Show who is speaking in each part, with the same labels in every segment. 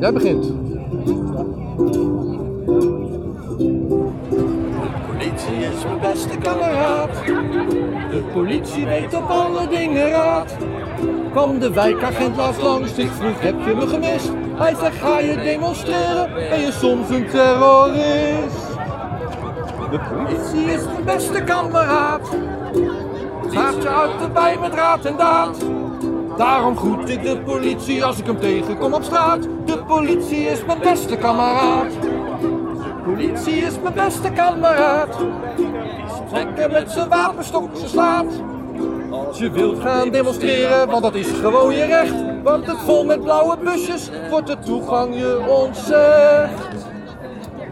Speaker 1: Jij begint.
Speaker 2: Politie is mijn beste kameraad. De politie weet op alle dingen raad. Kwam de wijkagent laatst langs, ik vroeg heb je me gemist? Hij zegt ga je demonstreren, ben je soms een terrorist? De politie is mijn beste kameraad. Gaat je uit de bij met raad en daad. Daarom groet ik de politie als ik hem tegenkom op straat. De politie is mijn beste kameraad. Politie is mijn beste kameraad. Trekken met zijn wapenstok ze slaat. Als je wilt gaan demonstreren, want dat is gewoon je recht. Want het vol met blauwe busjes wordt de toegang je ontzegd.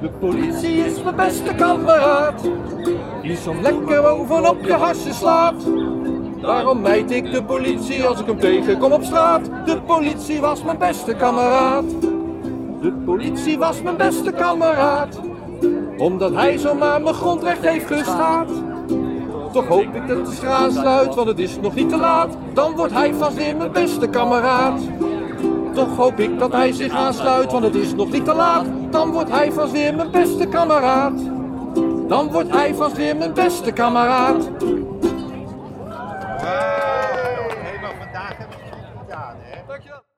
Speaker 2: De politie is mijn beste kameraad. Die zo lekker bovenop je hasje slaat. Daarom mijt ik de politie als ik hem tegenkom op straat. De politie was mijn beste kameraad. De politie was mijn beste kameraad. Omdat hij zomaar mijn grondrecht heeft gestaat. Toch hoop ik dat de straat sluit, want het is nog niet te laat. Dan wordt hij vast weer mijn beste kameraad. Toch hoop ik dat hij zich aansluit, want het is nog niet te laat. Dan wordt hij vast weer mijn beste kameraad. Dan wordt hij vast weer mijn beste kameraad. Thank.